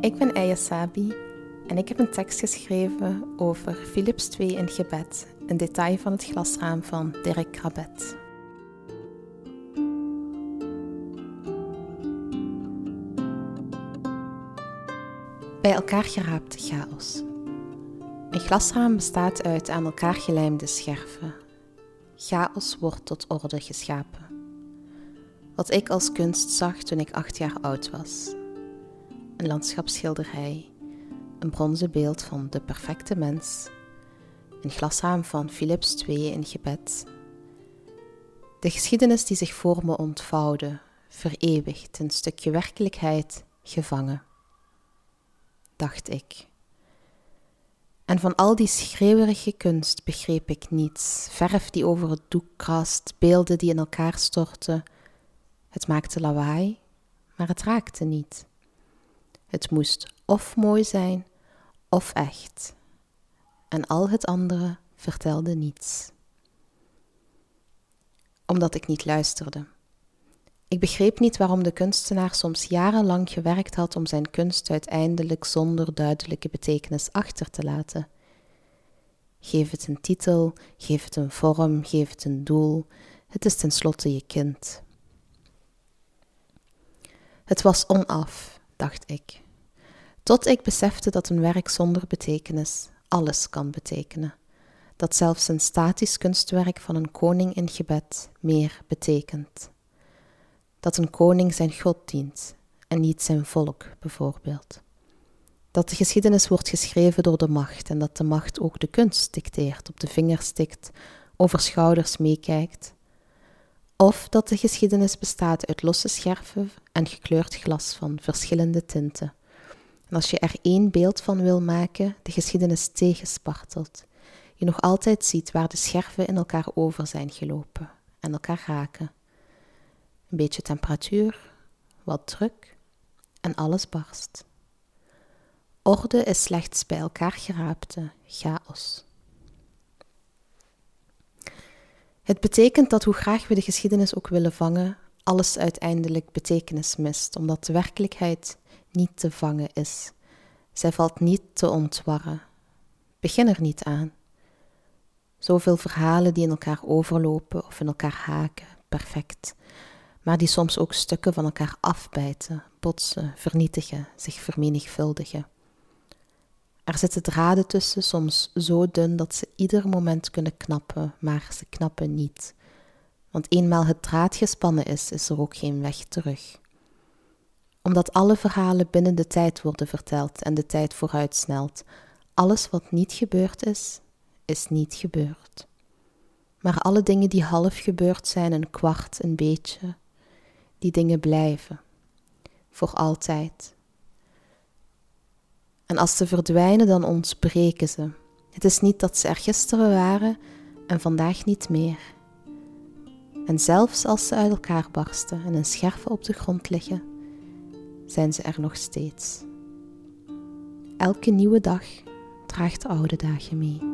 Ik ben Aya Sabi en ik heb een tekst geschreven over Philips 2 in gebed, een detail van het glasraam van Dirk Krabet. Bij elkaar geraapte chaos. Een glasraam bestaat uit aan elkaar gelijmde scherven. Chaos wordt tot orde geschapen. Wat ik als kunst zag toen ik acht jaar oud was. Een landschapsschilderij, een bronzen beeld van de perfecte mens, een glasraam van Philips II in gebed. De geschiedenis die zich voor me ontvouwde, vereeuwigd, een stukje werkelijkheid gevangen, dacht ik. En van al die schreeuwerige kunst begreep ik niets. Verf die over het doek krast, beelden die in elkaar stortten. Het maakte lawaai, maar het raakte niet. Het moest of mooi zijn of echt. En al het andere vertelde niets. Omdat ik niet luisterde. Ik begreep niet waarom de kunstenaar soms jarenlang gewerkt had om zijn kunst uiteindelijk zonder duidelijke betekenis achter te laten. Geef het een titel, geef het een vorm, geef het een doel. Het is tenslotte je kind. Het was onaf, dacht ik. Tot ik besefte dat een werk zonder betekenis alles kan betekenen. Dat zelfs een statisch kunstwerk van een koning in gebed meer betekent dat een koning zijn God dient en niet zijn volk, bijvoorbeeld. Dat de geschiedenis wordt geschreven door de macht en dat de macht ook de kunst dicteert, op de vingers stikt, over schouders meekijkt. Of dat de geschiedenis bestaat uit losse scherven en gekleurd glas van verschillende tinten. En als je er één beeld van wil maken, de geschiedenis tegenspartelt, je nog altijd ziet waar de scherven in elkaar over zijn gelopen en elkaar raken een beetje temperatuur, wat druk en alles barst. Orde is slechts bij elkaar geraapte chaos. Het betekent dat hoe graag we de geschiedenis ook willen vangen, alles uiteindelijk betekenis mist, omdat de werkelijkheid niet te vangen is. Zij valt niet te ontwarren. Begin er niet aan. Zoveel verhalen die in elkaar overlopen of in elkaar haken, perfect maar die soms ook stukken van elkaar afbijten, botsen, vernietigen, zich vermenigvuldigen. Er zitten draden tussen, soms zo dun dat ze ieder moment kunnen knappen, maar ze knappen niet. Want eenmaal het draad gespannen is, is er ook geen weg terug. Omdat alle verhalen binnen de tijd worden verteld en de tijd vooruitsnelt, alles wat niet gebeurd is, is niet gebeurd. Maar alle dingen die half gebeurd zijn, een kwart, een beetje, die dingen blijven. Voor altijd. En als ze verdwijnen, dan ontbreken ze. Het is niet dat ze er gisteren waren en vandaag niet meer. En zelfs als ze uit elkaar barsten en een scherven op de grond liggen, zijn ze er nog steeds. Elke nieuwe dag draagt oude dagen mee.